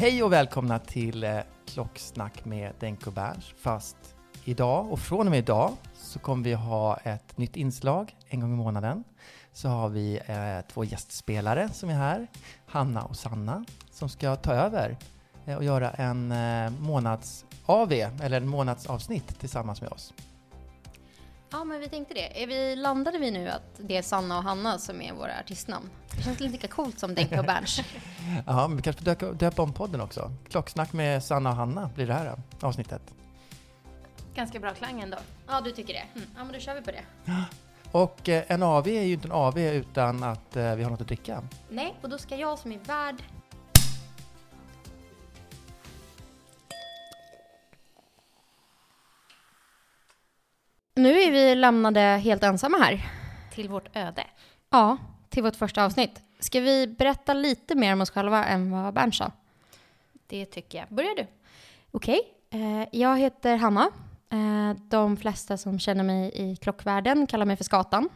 Hej och välkomna till eh, Klocksnack med Denko Berns. Fast idag och från och med idag så kommer vi ha ett nytt inslag en gång i månaden. Så har vi eh, två gästspelare som är här, Hanna och Sanna, som ska ta över eh, och göra en eh, månads AV, eller en månadsavsnitt tillsammans med oss. Ja, men vi tänkte det. Är vi, landade vi nu att det är Sanna och Hanna som är våra artistnamn? Det känns lite lika coolt som Denke och Berns. Ja, men vi kanske får döpa, om podden också. Klocksnack med Sanna och Hanna blir det här avsnittet. Ganska bra klang ändå. Ja, du tycker det? Mm. Ja, men då kör vi på det. Och eh, en AV är ju inte en AV utan att eh, vi har något att dricka. Nej, och då ska jag som är värd vi lämnade helt ensamma här. Till vårt öde. Ja, till vårt första avsnitt. Ska vi berätta lite mer om oss själva än vad Bernt sa? Det tycker jag. Börjar du? Okej, eh, jag heter Hanna. Eh, de flesta som känner mig i klockvärlden kallar mig för Skatan.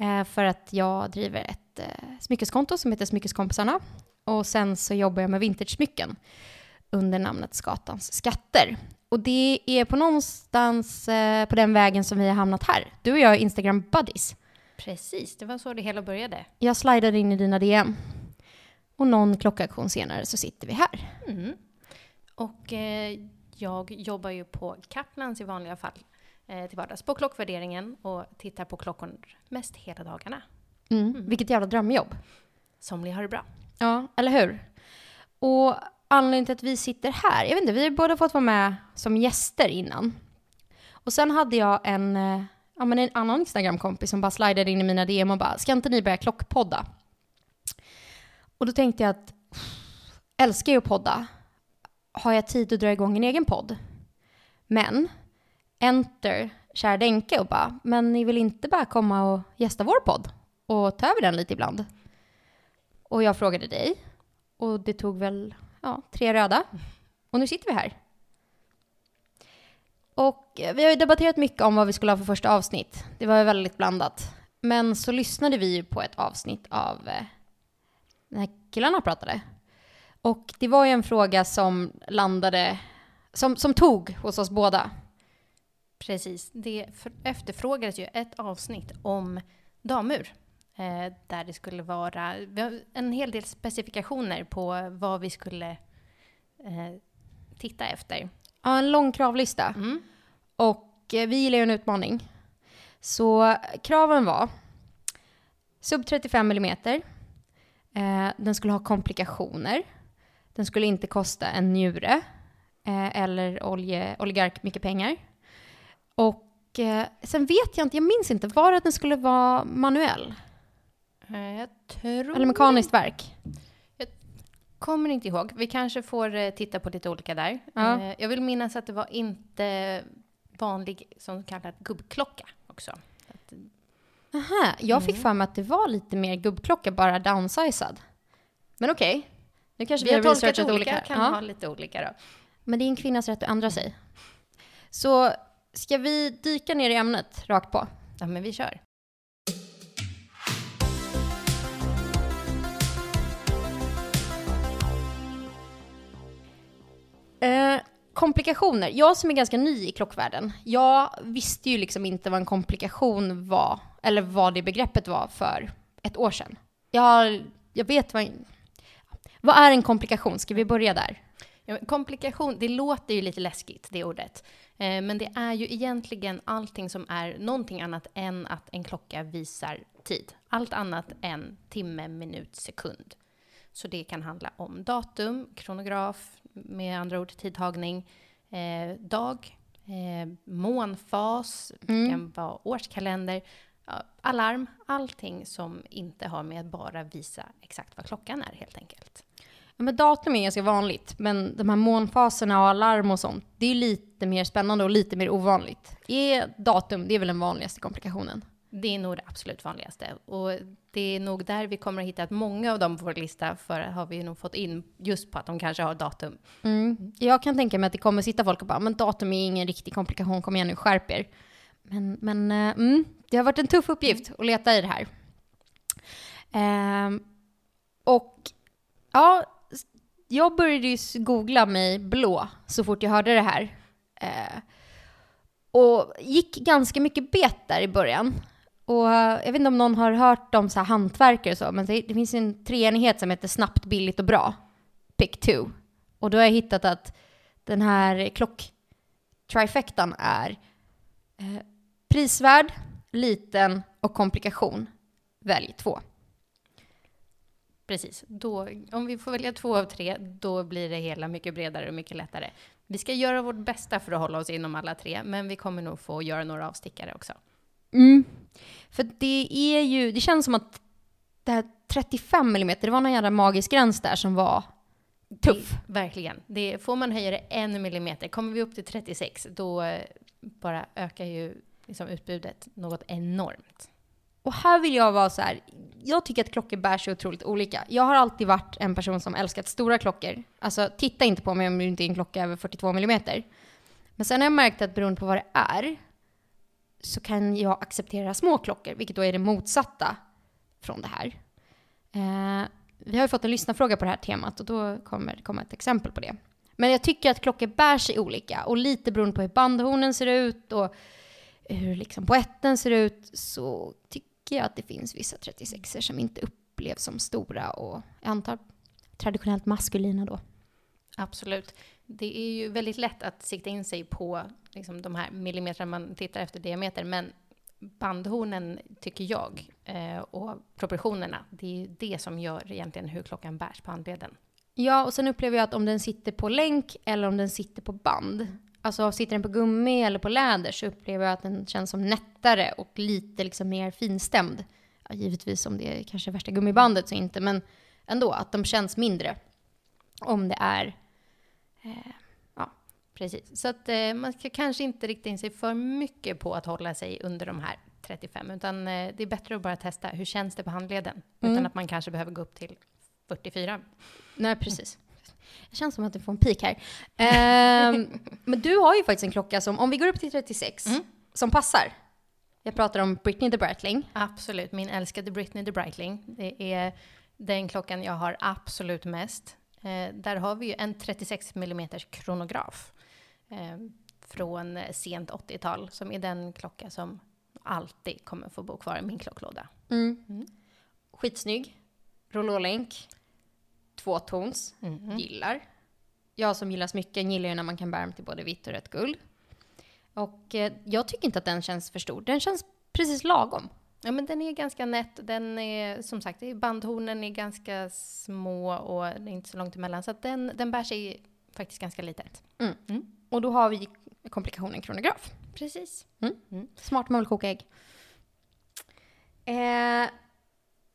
Eh, för att jag driver ett smyckeskonto som heter Smyckeskompisarna. Och sen så jobbar jag med vintage-smycken under namnet Skatans skatter. Och det är på någonstans eh, på den vägen som vi har hamnat här. Du och jag är Instagram buddies. Precis, det var så det hela började. Jag slidade in i dina DM. Och någon klockaktion senare så sitter vi här. Mm. Och eh, jag jobbar ju på Kaplans i vanliga fall eh, till vardags på klockvärderingen och tittar på klockor mest hela dagarna. Mm. Vilket jävla drömjobb. Somliga har det bra. Ja, eller hur? Och anledningen till att vi sitter här, jag vet inte, vi har båda fått vara med som gäster innan. Och sen hade jag en, eh, ja, men en annan Instagram-kompis som bara slidade in i mina DM och bara, ska inte ni börja klockpodda? Och då tänkte jag att, älskar ju att podda. Har jag tid att dra igång en egen podd? Men, enter kära Denke och bara, men ni vill inte bara komma och gästa vår podd och ta över den lite ibland? Och jag frågade dig och det tog väl ja, tre röda. Och nu sitter vi här. Och eh, vi har ju debatterat mycket om vad vi skulle ha för första avsnitt. Det var ju väldigt blandat. Men så lyssnade vi ju på ett avsnitt av eh, när när killarna pratade. Och det var ju en fråga som landade, som, som tog hos oss båda. Precis, det efterfrågades ju ett avsnitt om damur. Eh, där det skulle vara en hel del specifikationer på vad vi skulle eh, titta efter. Ja, en lång kravlista. Mm. Och eh, vi gillar ju en utmaning. Så kraven var sub 35 mm. Eh, den skulle ha komplikationer. Den skulle inte kosta en njure eh, eller olje, oligark mycket pengar. Och eh, sen vet jag inte, jag minns inte, var det att den skulle vara manuell? Jag tror... Eller mekaniskt verk? Jag kommer inte ihåg. Vi kanske får eh, titta på lite olika där. Ja. Eh, Jag vill minnas att det var inte vanlig som kallad gubbklocka. också. Att, Aha, jag fick för mig att det var lite mer gubbklocka, bara downsizad. Men okej, nu kanske vi vi, har tolkat olika, olika. kan Ja. ha lite olika då. Men det är en kvinnas rätt att ändra sig. Så ska vi dyka ner i ämnet rakt på? Ja, men vi kör. Eh, komplikationer. Jag som är ganska ny i klockvärlden, jag visste ju liksom inte vad en komplikation var, eller vad det begreppet var för ett år sedan. Jag, jag vet vad... Vad är en komplikation? Ska vi börja där? Ja, komplikation, det låter ju lite läskigt, det ordet. Eh, men det är ju egentligen allting som är någonting annat än att en klocka visar tid. Allt annat än timme, minut, sekund. Så det kan handla om datum, kronograf, med andra ord tidtagning, eh, dag, eh, månfas, det kan vara årskalender, alarm, allting som inte har med att bara visa exakt vad klockan är helt enkelt. Ja, men datum är ganska vanligt, men de här månfaserna och alarm och sånt, det är lite mer spännande och lite mer ovanligt. Är datum, det är väl den vanligaste komplikationen? Det är nog det absolut vanligaste. Och det är nog där vi kommer att hitta att många av dem på vår lista för har vi nog fått in just på att de kanske har datum. Mm. Jag kan tänka mig att det kommer sitta folk och bara, men datum är ingen riktig komplikation, kom igen nu, skärp er. Men, men uh, mm, det har varit en tuff uppgift att leta i det här. Ehm, och ja, jag började ju googla mig blå så fort jag hörde det här. Uh, och gick ganska mycket bet där i början. Och jag vet inte om någon har hört om så här hantverkare och så, men det, det finns en treenighet som heter snabbt, billigt och bra. Pick two. Och då har jag hittat att den här klock-trifectan är eh, prisvärd, liten och komplikation. Välj två. Precis. Då, om vi får välja två av tre, då blir det hela mycket bredare och mycket lättare. Vi ska göra vårt bästa för att hålla oss inom alla tre, men vi kommer nog få göra några avstickare också. Mm. För det är ju, det känns som att det här 35 mm, det var någon jävla magisk gräns där som var tuff. Det, verkligen. Det, får man höja det en millimeter, kommer vi upp till 36, då eh, bara ökar ju liksom utbudet något enormt. Och här vill jag vara så här, jag tycker att klockor bär sig otroligt olika. Jag har alltid varit en person som älskat stora klockor. Alltså titta inte på mig om det inte är en klocka över 42 mm. Men sen har jag märkt att beroende på vad det är så kan jag acceptera små klockor, vilket då är det motsatta från det här. Eh, vi har ju fått en lyssnarfråga på det här temat och då kommer det komma ett exempel på det. Men jag tycker att klockor bär sig olika och lite beroende på hur bandhornen ser ut och hur liksom poetten ser ut så tycker jag att det finns vissa 36 som inte upplevs som stora och jag antar traditionellt maskulina då. Absolut. Det är ju väldigt lätt att sikta in sig på liksom, de här millimetrarna man tittar efter diameter, men bandhornen tycker jag eh, och proportionerna, det är ju det som gör egentligen hur klockan bärs på handleden. Ja, och sen upplever jag att om den sitter på länk eller om den sitter på band, alltså sitter den på gummi eller på läder så upplever jag att den känns som nättare och lite liksom mer finstämd. Ja, givetvis om det är kanske värsta gummibandet så inte, men ändå att de känns mindre. Om det är Precis. Så att eh, man ska kanske inte rikta in sig för mycket på att hålla sig under de här 35, utan eh, det är bättre att bara testa hur känns det på handleden, utan att man kanske behöver gå upp till 44. Nej, precis. Det känns som att du får en pik här. Ehm, men du har ju faktiskt en klocka som, om vi går upp till 36, som passar. Jag pratar om Britney the Breitling. Absolut, min älskade Britney the Breitling. Det är den klockan jag har absolut mest. Eh, där har vi ju en 36 mm kronograf eh, från sent 80-tal som är den klocka som alltid kommer få bo kvar i min klocklåda. Skitsnygg. Rouleau-länk. Tvåtons. Gillar. Jag som gillar smycken gillar ju när man kan bära dem till både vitt och rött guld. Och eh, jag tycker inte att den känns för stor. Den känns precis lagom. Ja, men den är ganska nätt. Den är, som sagt, bandhornen är ganska små och det är inte så långt emellan. Så den, den bär sig faktiskt ganska litet. Och då har vi komplikationen kronograf. Precis. Smart man vill koka ägg. Eh,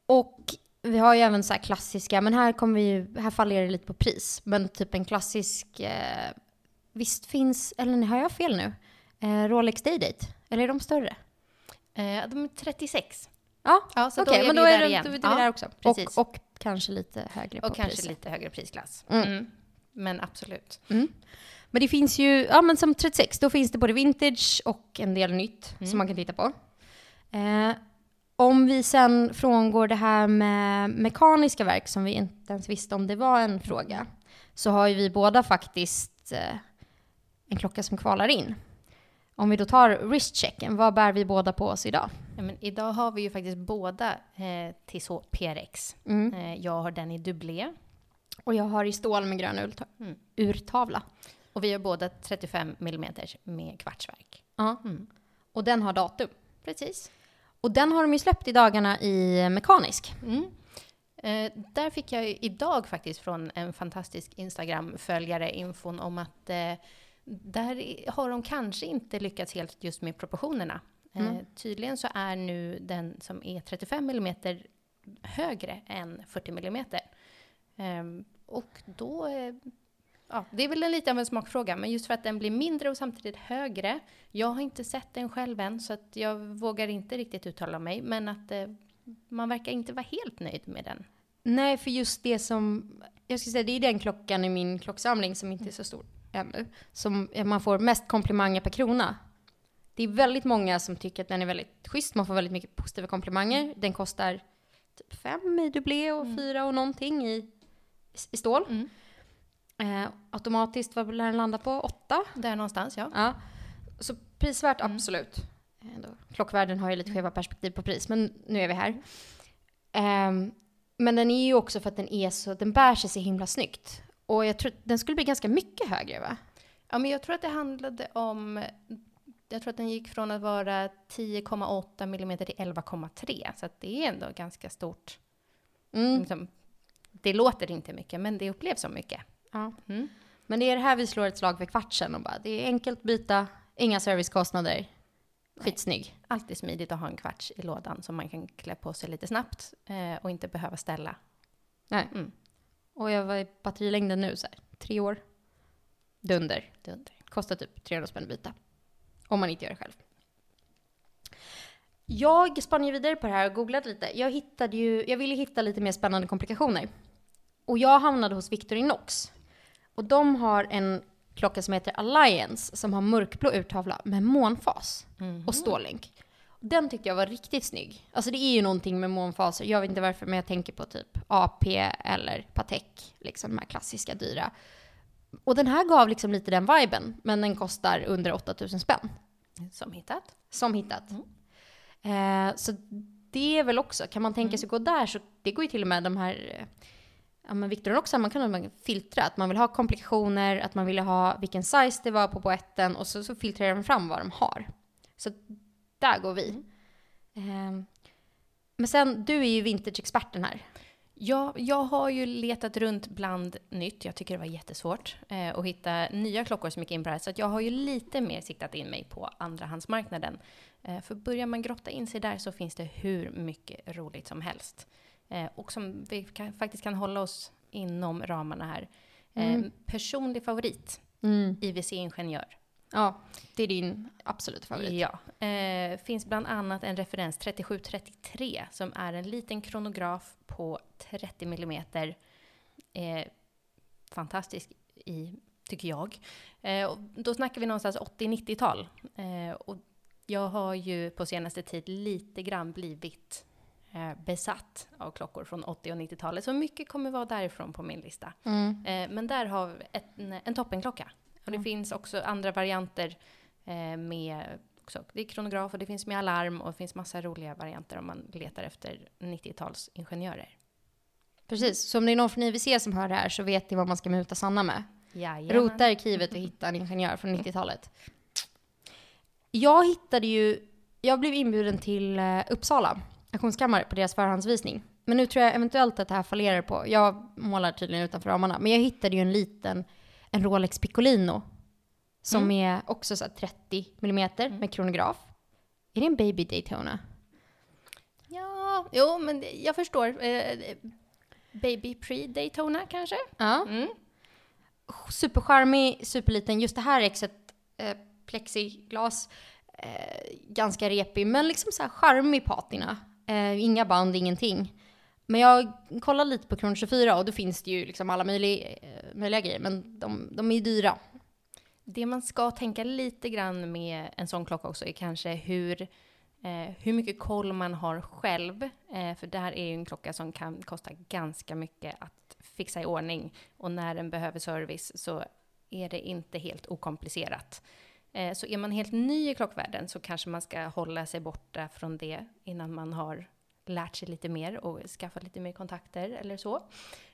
och vi har ju även så här klassiska, men här kommer vi ju, här faller det lite på pris. Men typ en klassisk, eh, visst finns, eller har jag fel nu? Eh, Rolex Day-Date, eller är de större? Eh, de är 36. Ja, Ja, så okej, då är men vi då är där det, igen. då är vi Ja, där också. precis. Och, och kanske lite högre på Och kanske priset. lite högre prisklass. Mm. Mm. Men absolut. Men det finns ju, ja men som 36, då finns det både vintage och en del nytt Mm. som man kan titta på. Eh, om vi sen frångår det här med mekaniska verk som vi inte ens visste om det var en fråga, så har ju vi båda faktiskt eh, en klocka som kvalar in. Om vi då tar wristchecken, vad bär vi båda på oss idag? Ja, men idag har vi ju faktiskt båda eh, Tissot PRX. Mm. Eh, jag har den i dubblé Och jag har i stål med grön urta- Mm. urtavla. och vi har båda 35 mm med kvartsverk. Ja. Mm. Och den har datum. Precis. Och den har de ju släppt i dagarna i mekanisk. Mm. Eh, där fick jag idag faktiskt från en fantastisk Instagram-följare infon om att eh, där har de kanske inte lyckats helt just med proportionerna. Eh, tydligen så är nu den som är 35 mm högre än 40 mm. Ehm, och då, eh, ja, det är väl en lite av en smakfråga, men just för att den blir mindre och samtidigt högre. Jag har inte sett den själv än, så att jag vågar inte riktigt uttala mig, men att eh, man verkar inte vara helt nöjd med den. Nej, för just det som, jag skulle säga det är den klockan i min klocksamling som inte är så stor ännu, som man får mest komplimanger per krona. Det är väldigt många som tycker att den är väldigt schysst, man får väldigt mycket positiva komplimanger. Den kostar typ fem i dubblé och fyra och någonting i, i stål. Mm. Eh, automatiskt, vad lär den landa på? Åtta? Där någonstans, ja. Ja. Så prisvärt, absolut. Ändå. Klockvärlden har ju lite skeva perspektiv på pris, men nu är vi här. Ehm, men den är ju också för att den är så, den bär sig så himla snyggt. Och jag tror att den skulle bli ganska mycket högre va? Ja, men jag tror att det handlade om... Jag tror att den gick från att vara 10,8 mm till 11,3. Så att det är ändå ganska stort. Mm. Liksom, det låter inte mycket, men det upplevs som mycket. Ja. Mm. Men det är det här vi slår ett slag för kvartsen och bara, det är enkelt att byta, inga servicekostnader, skitsnygg. Alltid smidigt att ha en kvarts i lådan som man kan klä på sig lite snabbt eh, och inte behöva ställa. Nej. Mm. Och jag var i batterilängden nu så här, tre år. Dunder. Dunder. Kostar typ 300 spänn att byta. Om man inte gör det själv. Jag spann ju vidare på det här och googlade lite. Jag hittade ju, jag ville hitta lite mer spännande komplikationer. Och jag hamnade hos Victorinox. Och de har en klocka som heter Alliance som har mörkblå urtavla med månfas och stålänk. Den tyckte jag var riktigt snygg. Alltså det är ju någonting med månfaser, jag vet inte varför, men jag tänker på typ AP eller Patek, liksom de här klassiska dyra. Och den här gav liksom lite den viben, men den kostar under 8000 spänn. Som hittat. Som hittat. Eh, så det är väl också, kan man tänka sig gå där så det går ju till och med de här, eh, ja men Victor också, man kan filtra, att man vill ha komplikationer, att man vill ha vilken size det var på boetten och så, så filtrerar de fram vad de har. Så där går vi. Eh, men sen, du är ju vintage-experten här. Ja, jag har ju letat runt bland nytt. Jag tycker det var jättesvårt eh, att hitta nya klockor som gick in på det här. Så att jag har ju lite mer siktat in mig på andrahandsmarknaden. Eh, för börjar man grotta in sig där så finns det hur mycket roligt som helst. Eh, och som vi kan, faktiskt kan hålla oss inom ramarna här. Eh, Personlig favorit, IWC Ingenjör. Ja, det är din absoluta favorit. Ja. Eh, finns bland annat en referens 3733 som är en liten kronograf på 30 millimeter. Eh, fantastisk i, tycker jag. Eh, och då snackar vi någonstans 80-90-tal. Eh, och jag har ju på senaste tid lite grann blivit eh, besatt av klockor från 80 och 90-talet. Så mycket kommer vara därifrån på min lista. Eh, men där har vi ett, en, en toppenklocka. Och det finns också andra varianter eh, med också. Det är kronograf och det finns med alarm och det finns massa roliga varianter om man letar efter 90-talsingenjörer. Precis, så om det är någon från IWC som hör det här så vet ni vad man ska muta Sanna med. Jajamän. Rota arkivet och hitta en ingenjör från 90-talet. Jag hittade ju, jag blev inbjuden till eh, Uppsala auktionskammare på deras förhandsvisning. Men nu tror jag eventuellt att det här fallerar på, jag målar tydligen utanför ramarna, men jag hittade ju en liten, en Rolex Piccolino. Som är också så här 30 mm med kronograf. Är det en Baby Daytona? Ja, jo men jag förstår. Eh, Baby pre-Daytona kanske? Ja. Mm. Supercharmig, superliten. Just det här exet, eh, plexiglas. Eh, ganska repig, men liksom så här charmig patina. Eh, inga band, ingenting. Men jag kollade lite på Kron 24 och då finns det ju liksom alla möjliga, eh, möjliga grejer, men de, de är ju dyra. Det man ska tänka lite grann med en sån klocka också är kanske hur, eh, hur mycket koll man har själv. Eh, för det här är ju en klocka som kan kosta ganska mycket att fixa i ordning. Och när den behöver service så är det inte helt okomplicerat. Eh, så är man helt ny i klockvärlden så kanske man ska hålla sig borta från det innan man har lärt sig lite mer och skaffat lite mer kontakter eller så.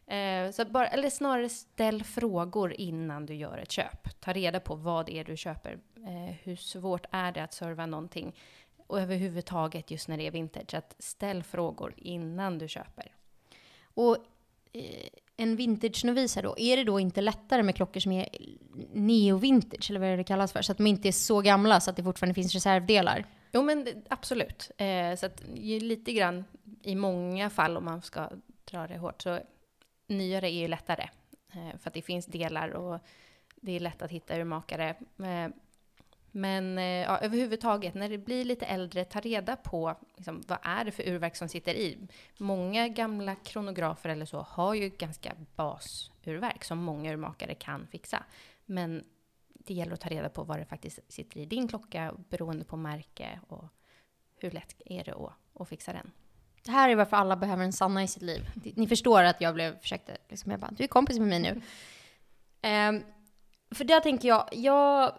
Eh, så bara, eller snarare ställ frågor innan du gör ett köp. Ta reda på vad det är du köper. Eh, hur svårt är det att serva någonting? Och överhuvudtaget just när det är vintage, att ställ frågor innan du köper. Och eh, en vintage-novis här då, är det då inte lättare med klockor som är neo-vintage, eller vad det kallas för? Så att de inte är så gamla så att det fortfarande finns reservdelar? Jo, men absolut. Eh, så att ju lite grann i många fall, om man ska dra det hårt, så nyare är ju lättare. Eh, för att det finns delar och det är lätt att hitta urmakare. Eh, men eh, ja, överhuvudtaget, när det blir lite äldre, ta reda på liksom, vad är det för urverk som sitter i. Många gamla kronografer eller så har ju ganska basurverk som många urmakare kan fixa. Men det gäller att ta reda på vad det faktiskt sitter i din klocka beroende på märke och hur lätt är det att, att fixa den. Det här är varför alla behöver en Sanna i sitt liv. Ni förstår att jag blev, försökte, liksom, jag bara, du är kompis med mig nu. Um, för där tänker jag, jag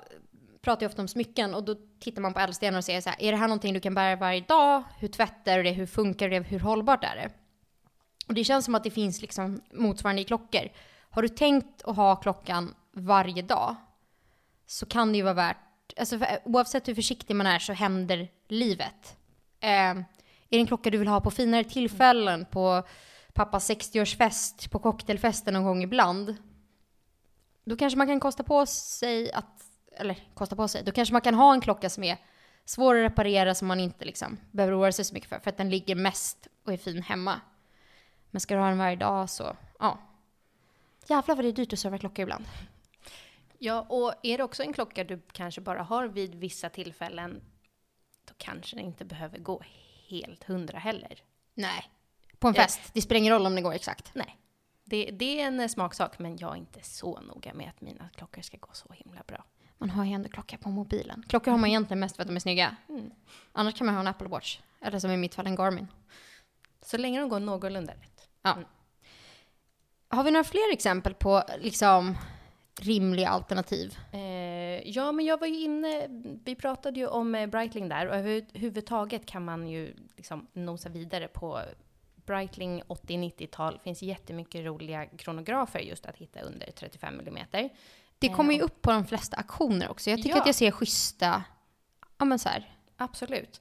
pratar ju ofta om smycken och då tittar man på ädelstenar och säger så här, är det här någonting du kan bära varje dag? Hur tvättar du det? Hur funkar det? Hur hållbart är det? Och det känns som att det finns liksom motsvarande i klockor. Har du tänkt att ha klockan varje dag så kan det ju vara värt, alltså för, eh, oavsett hur försiktig man är så händer livet. Eh, är det en klocka du vill ha på finare tillfällen, på pappas 60-årsfest, på cocktailfesten någon gång ibland. Då kanske man kan kosta på sig att, eller kosta på sig, då kanske man kan ha en klocka som är svår att reparera som man inte liksom behöver oroa sig så mycket för, för att den ligger mest och är fin hemma. Men ska du ha den varje dag så, ja. Jävlar vad det är dyrt att serva klocka ibland. Ja, och är det också en klocka du kanske bara har vid vissa tillfällen, då kanske det inte behöver gå helt hundra heller. Nej. På en Ja. fest, det spelar ingen roll om det går exakt. Nej. Det, det är en smaksak, men jag är inte så noga med att mina klockor ska gå så himla bra. Man har ju ändå klocka på mobilen. Klockor har man egentligen mest för att de är snygga. Mm. Annars kan man ha en Apple Watch. Eller som i mitt fall en Garmin. Så länge de går någorlunda rätt. Ja. Har vi några fler exempel på liksom rimliga alternativ? Eh, ja, men jag var ju inne, vi pratade ju om eh, Breitling där och överhuvudtaget kan man ju liksom nosa vidare på Breitling 80-90-tal. finns jättemycket roliga kronografer just att hitta under 35 mm. Det kommer ju upp på de flesta auktioner också. Jag tycker Ja. att jag ser schyssta, ja men så här. Absolut.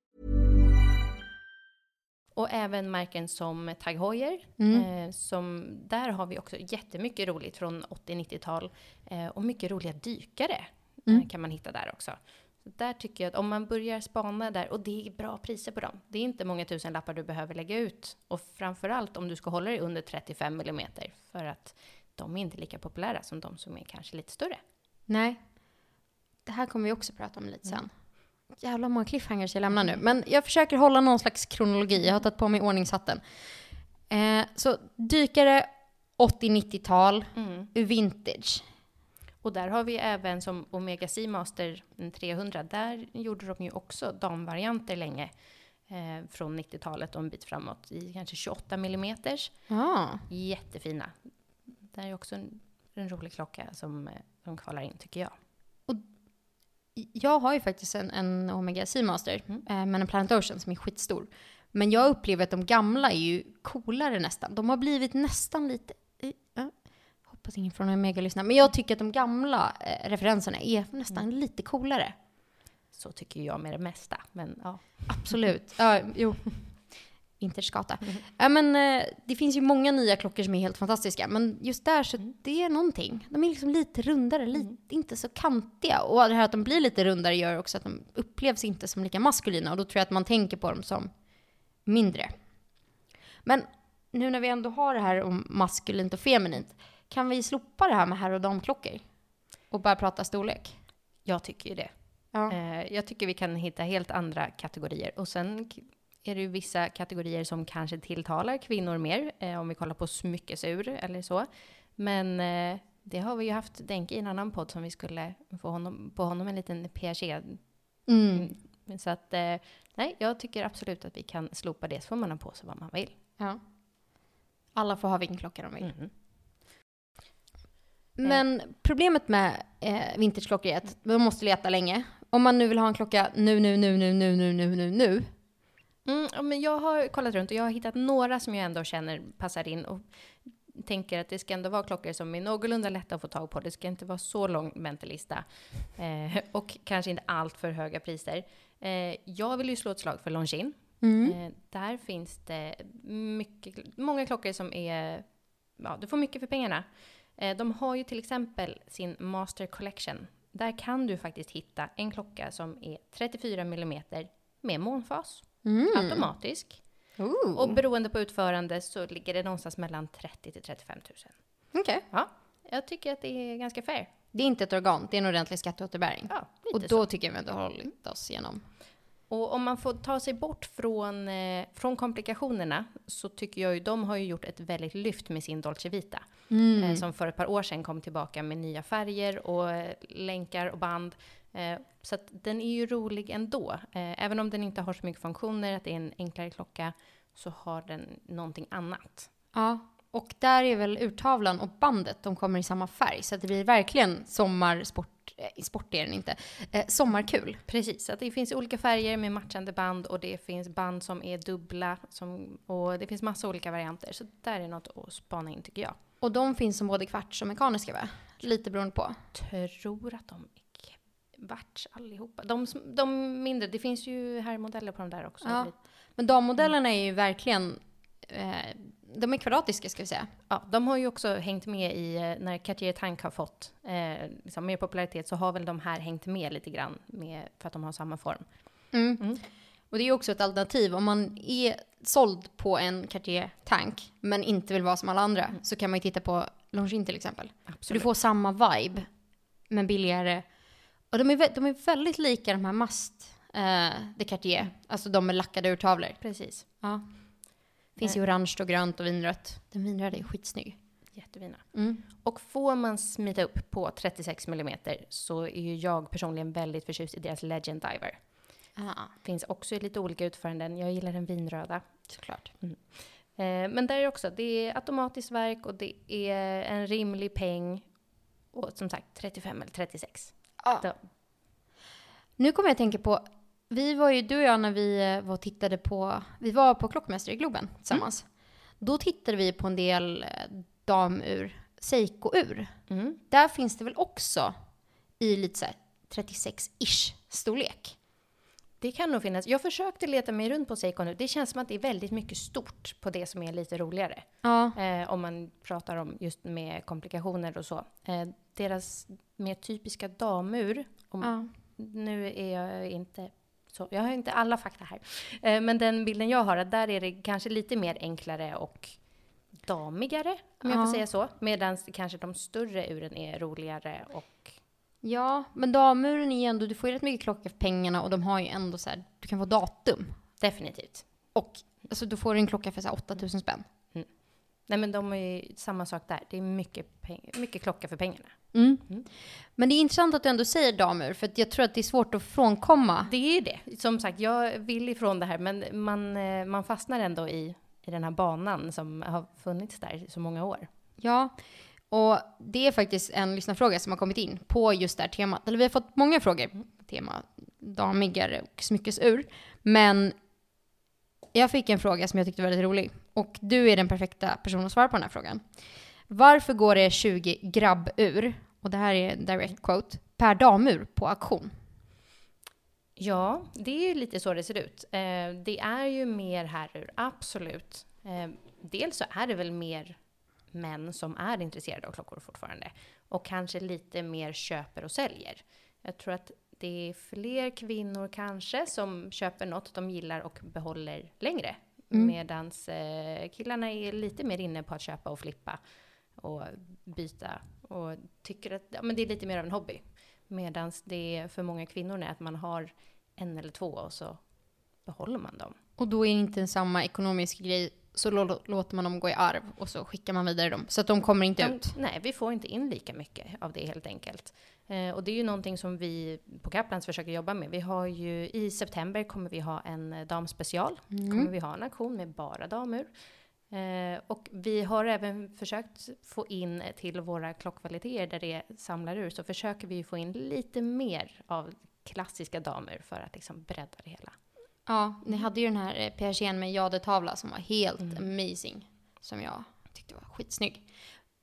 Och även märken som Tag Heuer. Mm. Eh, som, där har vi också jättemycket roligt från 80-90-tal. Eh, och mycket roliga dykare Mm. eh, kan man hitta där också. Så där tycker jag att om man börjar spana där, och det är bra priser på dem. Det är inte många tusen lappar du behöver lägga ut. Och framförallt om du ska hålla dig under 35 mm. För att de är inte lika populära som de som är kanske lite större. Nej. Det här kommer vi också prata om lite sen. Jävla många cliffhangers jag lämnar nu. Men jag försöker hålla någon slags kronologi. Jag har tagit på mig ordningshatten. Eh, så dykare 80-90-tal, vintage. Och där har vi även som Omega Seamaster 300, där gjorde de ju också damvarianter länge. Eh, från 90-talet och en bit framåt i kanske 28 mm. Ah. Jättefina. Det är också en, en rolig klocka som eh, de kvalar in tycker jag. Jag har ju faktiskt en, en Omega Seamaster, Mm. eh, men en Planet Ocean som är skitstor. Men jag upplever att de gamla är ju coolare nästan. De har blivit nästan lite... eh, hoppas ingen från Omega lyssnar. Men jag tycker att de gamla eh, referenserna är nästan Mm. lite coolare. Så tycker jag med det mesta. Men ja. Absolut. Ja, jo. Interskata. Ja, men, eh, det finns ju många nya klockor som är helt fantastiska. Men just där så det är någonting. De är liksom lite rundare, lite, inte så kantiga. Och det här att de blir lite rundare gör också att de upplevs inte som lika maskulina. Och då tror jag att man tänker på dem som mindre. Men nu när vi ändå har det här om maskulint och feminint. Kan vi slopa det här med herr och damklockor? Och bara prata storlek? Jag tycker ju det. Ja. Eh, jag tycker vi kan hitta helt andra kategorier. Och sen är det ju vissa kategorier som kanske tilltalar kvinnor mer, eh, om vi kollar på smyckesur eller så. Men eh, det har vi ju haft Denke i en annan podd som vi skulle få honom, på honom en liten PHC. Mm. Så att, eh, nej, jag tycker absolut att vi kan slopa det, så får man ha på sig vad man vill. Ja. Alla får ha vilken klocka de vill. Mhm. Men problemet med eh, vintageklockor är att man måste leta länge. Om man nu vill ha en klocka nu, nu, nu, nu, nu, nu, nu, nu, nu. Mm, ja, men jag har kollat runt och jag har hittat några som jag ändå känner passar in och tänker att det ska ändå vara klockor som är någorlunda lätta att få tag på. Det ska inte vara så lång väntelista eh, och kanske inte allt för höga priser. Eh, jag vill ju slå ett slag för Longines. Eh, där finns det mycket, många klockor som är, ja, du får mycket för pengarna. Eh, de har ju till exempel sin Master Collection. Där kan du faktiskt hitta en klocka som är 34 mm med månfas automatisk. Och beroende på utförande så ligger det någonstans mellan 30 till 35 000. Okej. Ja, jag tycker att det är ganska fair. Det är inte ett organ, det är en ordentlig skatteåterbäring. Ja, lite och då så. tycker jag vi ändå har hållit oss igenom. Och om man får ta sig bort från, eh, från komplikationerna så tycker jag ju de har ju gjort ett väldigt lyft med sin Dolce Vita. Eh, som för ett par år sedan kom tillbaka med nya färger och eh, länkar och band. Eh, så att den är ju rolig ändå. Eh, även om den inte har så mycket funktioner, att det är en enklare klocka, så har den någonting annat. Ja, och där är väl urtavlan och bandet, de kommer i samma färg. Så att det blir verkligen sommarsport, eh, sport är den inte, eh, sommarkul. Precis, att det finns olika färger med matchande band och det finns band som är dubbla som, och det finns massa olika varianter. Så där är något att spana in tycker jag. Och de finns som både kvarts och mekaniska va? Lite beroende på. Tror att de är kvarts allihopa. De, de mindre, det finns ju herrmodeller på de där också. Ja. Men dammodellerna är ju verkligen, eh, de är kvadratiska ska vi säga. Ja, de har ju också hängt med i, eh, när Cartier Tank har fått eh, liksom mer popularitet så har väl de här hängt med lite grann med, för att de har samma form. Och det är ju också ett alternativ. Om man är såld på en Cartier Tank men inte vill vara som alla andra så kan man ju titta på Longines till exempel. Så du får samma vibe men billigare. Och de är, de är väldigt lika de här Must eh, de Cartier. Alltså de med lackade urtavlor. Precis. Ja. Finns ju orange och grönt och vinrött. Den vinröda är skitsnygg. Jättefina. Mm. Och får man smita upp på 36 mm så är ju jag personligen väldigt förtjust i deras Legend Diver. Ah, Finns också i lite olika utföranden. Jag gillar den vinröda. såklart. Eh, men där är det också, det är automatiskt verk och det är en rimlig peng. Och som sagt 35 eller 36. Då- Nu kommer jag att tänka på, vi var ju, du och jag när vi eh, var tittade på, vi var på Klockmästare i Globen tillsammans. Då tittade vi på en del eh, damur, Seiko-ur. Mm. Där finns det väl också i lite så här 36-ish storlek. Det kan nog finnas. Jag försökte leta mig runt på Seiko nu. Det känns som att det är väldigt mycket stort på det som är lite roligare. Ja. Eh, om man pratar om just med komplikationer och så. Eh, deras mer typiska damur, om, Ja. nu är jag inte så, jag har inte alla fakta här. Eh, men den bilden jag har, där är det kanske lite mer enklare och damigare, om jag Ja. får säga så. Medan kanske de större uren är roligare och ja, men damuren är ju ändå, du får ju rätt mycket klocka för pengarna och de har ju ändå så här, du kan få datum. definitivt. Och alltså, då får du en klocka för så här 8000 spänn. Nej men de är ju samma sak där. Det är mycket, mycket klocka för pengarna. Men det är intressant att du ändå säger damur, för att jag tror att det är svårt att frånkomma. Det är det. Som sagt, jag vill ifrån det här, men man, eh, man fastnar ändå i, i den här banan som har funnits där i så många år. Ja, och det är faktiskt en lyssnarfråga som har kommit in på just det här temat. Eller vi har fått många frågor tema damiggar och smyckesur. Men jag fick en fråga som jag tyckte var väldigt rolig. Och du är den perfekta personen att svara på den här frågan. Varför går det 20 grabbur, och det här är en direct quote, per damur på auktion? Ja, det är ju lite så det ser ut. Eh, det är ju mer herrur, absolut. Eh, dels så är det väl mer män som är intresserade av klockor fortfarande. Och kanske lite mer köper och säljer. Jag tror att det är fler kvinnor kanske som köper något de gillar och behåller längre. Mm. Medan eh, killarna är lite mer inne på att köpa och flippa och byta. Och tycker att ja, men det är lite mer av en hobby. Medan det för många kvinnor är att man har en eller två och så behåller man dem. Och då är det inte en samma ekonomisk grej, så lå- låter man dem gå i arv och så skickar man vidare dem. Så att de kommer inte De, ut. nej, vi får inte in lika mycket av det helt enkelt. Eh, och det är ju någonting som vi på Kaplans försöker jobba med. Vi har ju i september kommer vi ha en eh, damspecial. Kommer vi ha en auktion med bara damur. Eh, och vi har även försökt få in till våra klockvaliteter där det samlar ur, så försöker vi få in lite mer av klassiska damer för att liksom bredda det hela. Ja, ni hade ju den här eh, PRCn med jadetavla som var helt amazing. Som jag tyckte var skitsnygg.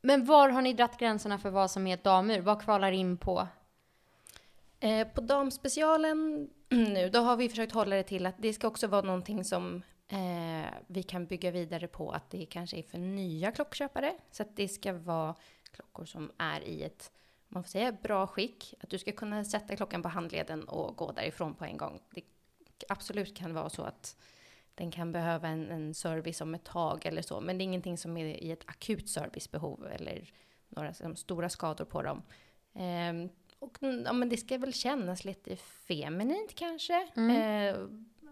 Men var har ni dratt gränserna för vad som är ett damur? Vad kvalar in på? Eh, på damspecialen nu, då har vi försökt hålla det till att det ska också vara någonting som eh, vi kan bygga vidare på att det kanske är för nya klockköpare. Så att det ska vara klockor som är i ett, man får säga bra skick. Att du ska kunna sätta klockan på handleden och gå därifrån på en gång. Det absolut kan vara så att den kan behöva en, en service om ett tag eller så. Men det är ingenting som är i ett akut servicebehov eller några liksom, stora skador på dem. Ehm, och mm, ja, men det ska väl kännas lite feminint kanske. Eh,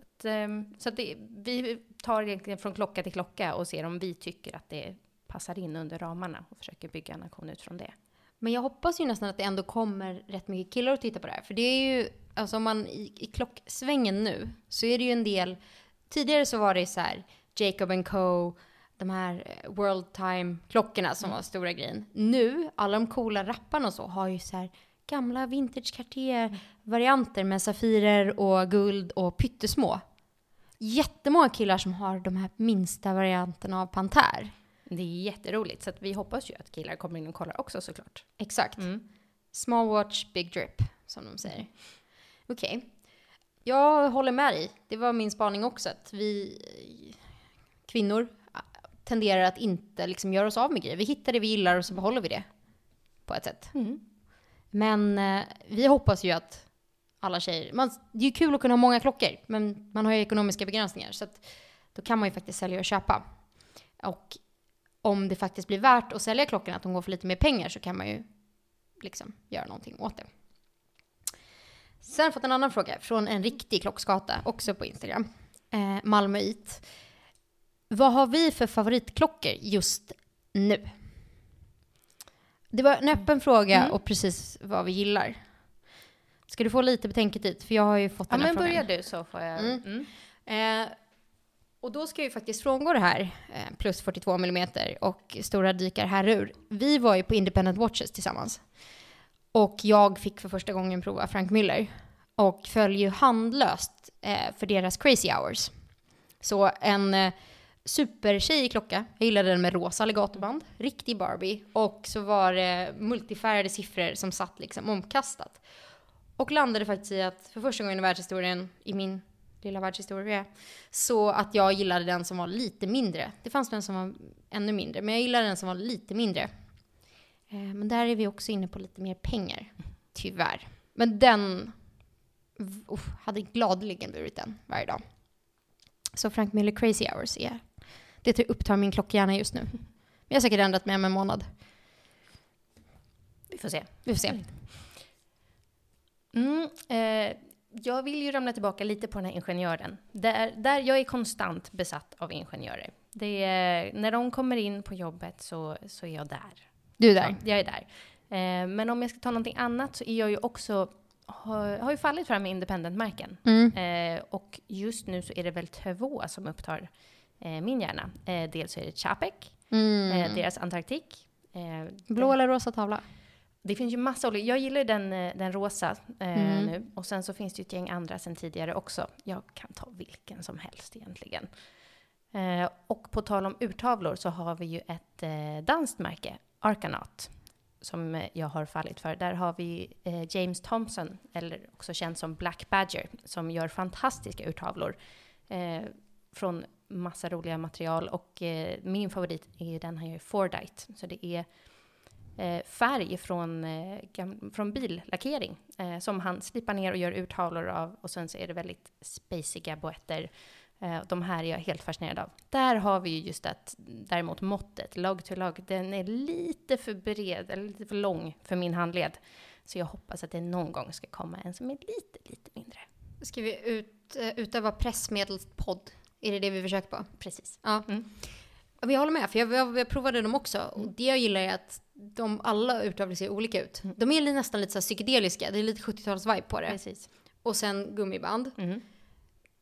att, ehm, så att det, vi tar egentligen från klocka till klocka och ser om vi tycker att det passar in under ramarna och försöker bygga en aktion utifrån det. Men jag hoppas ju nästan att det ändå kommer rätt mycket killar att titta på det här. För det är ju, alltså om man i, i klocksvängen nu, så är det ju en del, tidigare så var det så här Jacob Co, de här eh, World Time-klockorna som var stora grejen. Nu, alla de coola rapparna och så har ju så här gamla vintage Cartier-varianter med safirer och guld och pyttesmå. Jättemånga killar som har de här minsta varianterna av Panter. Det är jätteroligt, så vi hoppas ju att killar kommer in och kollar också såklart. Exakt. Mm. Small watch, big drip, som de säger. Okej. Jag håller med dig. Det var min spaning också, att vi kvinnor eh, tenderar att inte liksom göra oss av med grejer. Vi hittar det vi gillar och så behåller vi det. På ett sätt. Men eh, vi hoppas ju att alla tjejer... Man, det är ju kul att kunna ha många klockor, men man har ju ekonomiska begränsningar. Så att då kan man ju faktiskt sälja och köpa. Och om det faktiskt blir värt att sälja klockorna, att de går för lite mer pengar, så kan man ju liksom göra någonting åt det. Sen har jag fått en annan fråga från en riktig klockskata, också på Instagram. Eh, Malmöit. Vad har vi för favoritklockor just nu? Det var en öppen fråga och precis vad vi gillar. Ska du få lite betänketid? För jag har ju fått Ja, den här men frågan. börjar du så får jag... Mm. Mm. Eh, och då ska jag ju faktiskt frångå det här, eh, plus 42 mm och stora dykar herrur. Vi var ju på Independent Watches tillsammans. Och jag fick för första gången prova Frank Müller. Och föll ju handlöst eh, för deras Crazy Hours. Så en eh, supertjejig klocka. Jag gillade den med rosa alligatorband, Riktig Barbie. Och så var det multifärgade siffror som satt liksom omkastat. Och landade faktiskt i att för första gången i världshistorien, i min lilla världshistoria, så att jag gillade den som var lite mindre. Det fanns den som var ännu mindre, men jag gillade den som var lite mindre. Eh, men där är vi också inne på lite mer pengar, tyvärr. Men den v- hade gladeligen burit den varje dag. Så Frank Miller Crazy Hours är, det tar- upptar min klockhjärna just nu. Men jag har säkert ändrat mig om en månad. Vi får se. Vi får se. Mm, eh, jag vill ju ramla tillbaka lite på den här ingenjören. Där, där jag är konstant besatt av ingenjörer. Det är, när de kommer in på jobbet så, så är jag där. Du är där. Ja, jag är där. Eh, men om jag ska ta någonting annat så är jag ju också, har, har ju fallit här med independent-märken. Mm. Eh, och just nu så är det väl två som upptar eh, min hjärna. Eh, dels så är det Chapek, Mm. eh, deras Antarktik. Eh, Blå eller rosa tavla? Det finns ju massa olika. Jag gillar ju den, eh, den rosa eh, Mm. nu. Och sen så finns det ju ett gäng andra sen tidigare också. Jag kan ta vilken som helst egentligen. Eh, och på tal om urtavlor så har vi ju ett eh, danskt märke, Arcanaut, som eh, jag har fallit för. Där har vi eh, James Thompson, eller också känd som Black Badger, som gör fantastiska urtavlor eh, från massa roliga material. Och min favorit är ju den han gör Fordite. Så det är färg från, eh, från billackering eh, som han slipar ner och gör urtavlor av. Och sen så är det väldigt spaciga boetter. Eh, de här är jag helt fascinerad av. Där har vi ju just att däremot måttet, lag till lag, den är lite för bred, eller lite för lång för min handled. Så jag hoppas att det någon gång ska komma en som är lite, lite mindre. Ska vi ut, eh, utöva pressmedelspodd? Är det det vi försöker på? Precis. Ja. Mm. Ja, Jag håller med, för jag, jag, jag provade dem också. Och det jag gillar är att de alla urtavlor ser olika ut. De är nästan lite så psykedeliska, det är lite 70-tals-vibe på det. Precis. Och sen gummiband. Mm.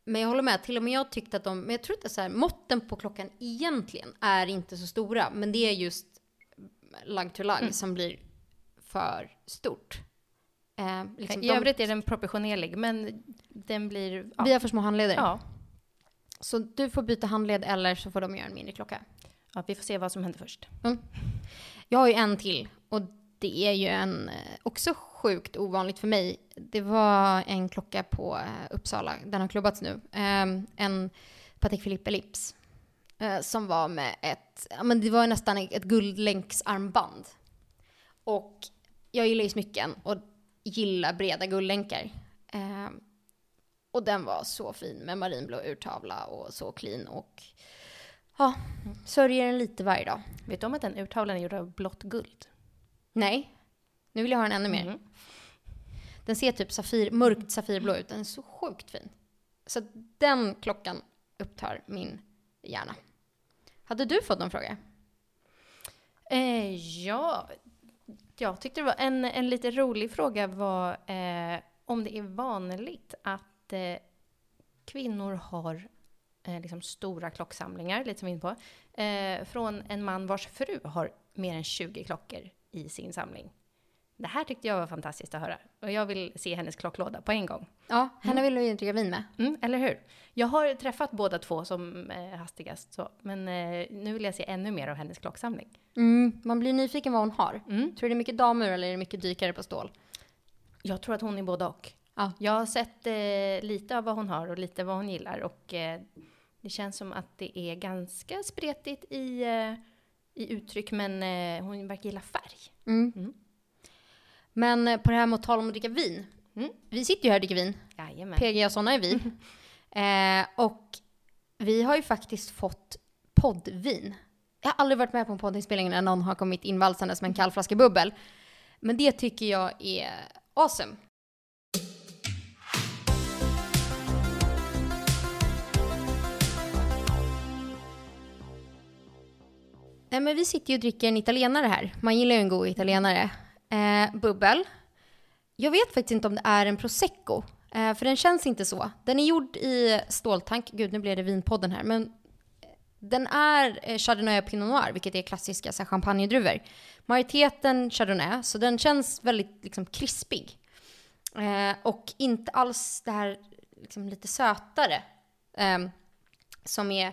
Men jag håller med, till och med jag tyckte att de, men jag tror inte så här, måtten på klockan egentligen är inte så stora. Men det är just lagg to Mm. lagg som blir för stort. Eh, liksom I de- övrigt är den proportionerlig, men den blir... Ja. Vi har för små handleder. ja. Så du får byta handled eller så får de göra en mindre klocka. ja, vi får se vad som händer först. Jag har ju en till och det är ju en eh, också sjukt ovanligt för mig. Det var en klocka på eh, Uppsala, den har klubbats nu. Ehm, en Patek Philippe Ellipse. Eh, som var med ett, ja men det var nästan ett guldlänksarmband. Och jag gillar ju smycken och gillar breda guldlänkar. Ehm, och den var så fin med marinblå urtavla och så clean och ja, sörjer den lite varje dag. Vet du om att den urtavlan är gjord av blått guld? Nej, nu vill jag ha den ännu mer. Mm. Den ser typ safir, mörkt safirblå ut. Den är så sjukt fin. Så den klockan upptar min hjärna. Hade du fått någon fråga? Eh, ja, jag tyckte det var en, en lite rolig fråga var eh, om det är vanligt att eh, kvinnor har eh, liksom stora klocksamlingar, lite som vi är inne på, eh, från en man vars fru har mer än 20 klockor i sin samling. Det här tyckte jag var fantastiskt att höra och jag vill se hennes klocklåda på en gång. Ja, henne vill du ju dricka vin med. Mm, eller hur? Jag har träffat båda två som eh, hastigast, så, men eh, nu vill jag se ännu mer av hennes klocksamling. Mm, man blir nyfiken vad hon har. Mm. Tror du det är mycket damer eller är det mycket dykare på stål? Jag tror att hon är både och. Ja. Jag har sett eh, lite av vad hon har och lite vad hon gillar och eh, det känns som att det är ganska spretigt i, eh, i uttryck men eh, hon verkar gilla färg. Mm. Mm. Men eh, på det här med att tala om att dricka vin. Mm. Vi sitter ju här och dricker vin. Jajamän. PG och sådana är vi. eh, och vi har ju faktiskt fått poddvin. Jag har aldrig varit med på en poddinspelning när någon har kommit invalsandes med en kall flaska bubbel. Men det tycker jag är awesome. Nej, men vi sitter ju och dricker en italienare här. Man gillar ju en god italienare. Eh, bubbel. Jag vet faktiskt inte om det är en prosecco, eh, för den känns inte så. Den är gjord i ståltank. Gud, nu blev det vinpodden här. Men eh, den är eh, Chardonnay och Pinot Noir, vilket är klassiska så här, champagnedruvor. Majoriteten Chardonnay, så den känns väldigt liksom, krispig. Eh, och inte alls det här liksom, lite sötare eh, som är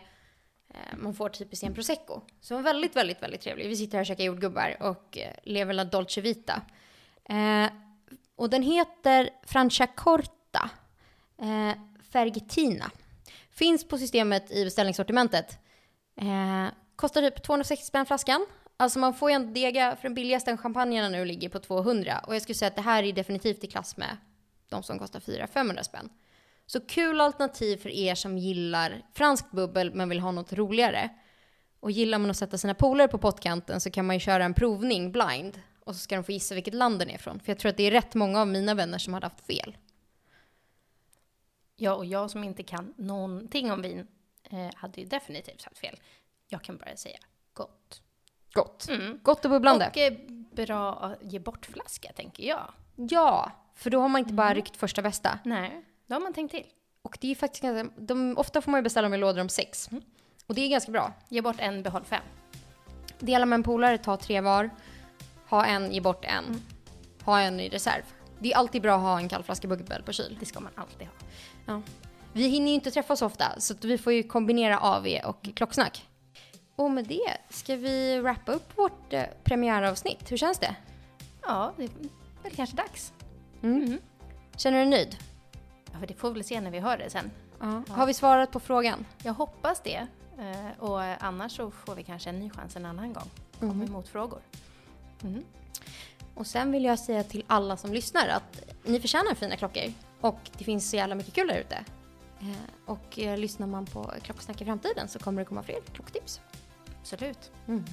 Eh, man får typiskt i en prosecco. Så var väldigt, väldigt, väldigt trevlig. Vi sitter här och käkar jordgubbar och eh, lever la Dolce Vita. Eh, och den heter Franciacorta eh, Fergetina. Finns på systemet i beställningssortimentet. Eh, kostar typ 260 spänn flaskan. Alltså man får ju en dega, för den billigaste champagnerna nu ligger på 200. Och jag skulle säga att det här är definitivt i klass med de som kostar 400-500 spänn. Så kul alternativ för er som gillar franskt bubbel men vill ha något roligare. Och gillar man att sätta sina polare på pottkanten så kan man ju köra en provning blind. Och så ska de få gissa vilket land den är ifrån. För jag tror att det är rätt många av mina vänner som hade haft fel. Ja, och jag som inte kan någonting om vin eh, hade ju definitivt haft fel. Jag kan bara säga gott. Gott. Mm. Gott och bubblande. Och eh, bra att ge bort flaska, tänker jag. Ja, för då har man inte bara ryckt första bästa. Nej, då har man tänkt till. Och det är faktiskt ganska, de, ofta får man ju beställa dem i lådor om sex. Och det är ganska bra. Ge bort en, behåll fem. Dela med en polare, ta tre var. Ha en, ge bort en. ha en i reserv. Det är alltid bra att ha en kall flaska bubbel på kyl. Det ska man alltid ha. Ja. Vi hinner ju inte träffas ofta, så vi får ju kombinera AV och klocksnack. Och med det ska vi wrappa upp vårt eh, premiäravsnitt. Hur känns det? Ja, det är väl kanske dags. Känner du dig nöjd? Ja, det får vi väl se när vi hör det sen. Ja. Har vi svarat på frågan? Jag hoppas det. Eh, Och annars så får vi kanske en ny chans en annan gång. Komma med motfrågor. Och sen vill jag säga till alla som lyssnar att ni förtjänar fina klockor. Och det finns så jävla mycket kul där ute. Eh, Och eh, lyssnar man på Klocksnack i framtiden så kommer det komma fler klocktips. Absolut. Mm.